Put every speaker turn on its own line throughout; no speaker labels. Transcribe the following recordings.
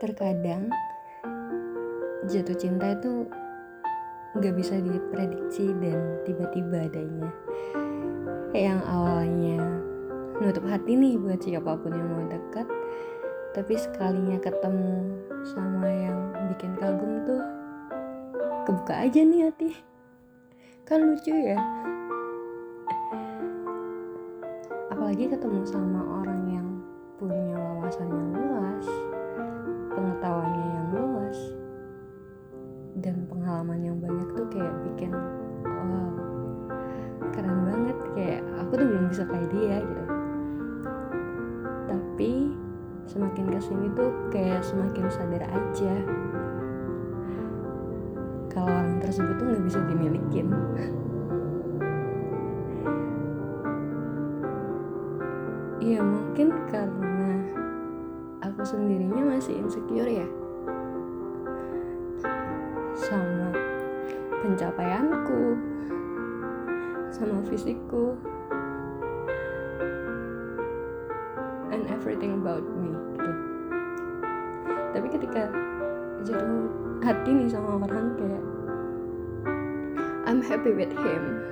terkadang jatuh cinta itu nggak bisa diprediksi dan tiba-tiba adanya. Yang awalnya nutup hati nih buat siapa pun yang mau dekat tapi sekalinya ketemu sama yang bikin kagum tuh kebuka aja nih hati. Kan lucu ya. Apalagi ketemu sama orang yang punya wawasan yang luas pengetahuannya yang luas dan pengalaman yang banyak tuh kayak bikin wow keren banget. Kayak aku tuh belum bisa kayak dia gitu. Tapi semakin ke sini tuh kayak semakin sadar aja kalau orang tersebut tuh nggak bisa dimilikin. Iya mungkin karena aku sendirinya masih insecure ya. Sama pencapaianku sama fisikku and everything about me gitu. Tapi ketika jatuh hati nih sama orang kayak I'm happy with him.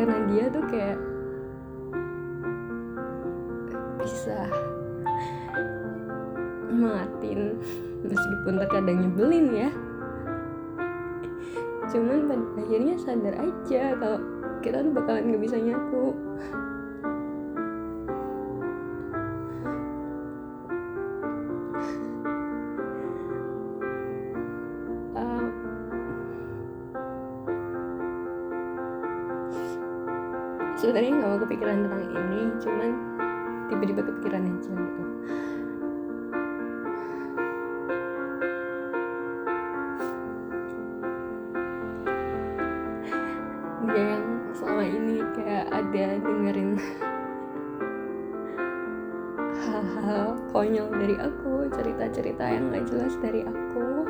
Karena dia tuh kayak bisa nyemangatin meskipun terkadang nyebelin ya. Cuman pada akhirnya sadar aja kalau kita tuh bakalan gak bisa nyatu Um, sebenarnya nggak mau kepikiran tentang ini cuman tiba-tiba kepikiran aja gitu dia yang selama ini kayak ada dengerin hal-hal konyol dari aku cerita-cerita yang gak jelas dari aku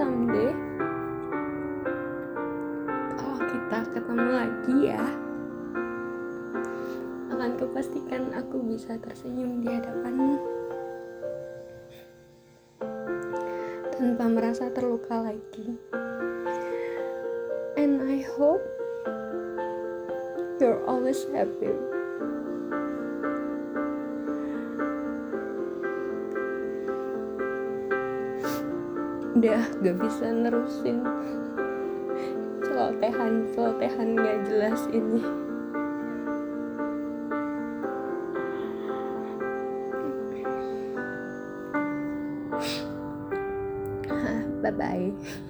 someday kalau kita ketemu lagi ya. Akan kupastikan aku bisa tersenyum di hadapanmu. Tanpa merasa terluka lagi. And I hope you're always happy udah gak bisa nerusin. Celotehan celotehan gak jelas ini. Bye bye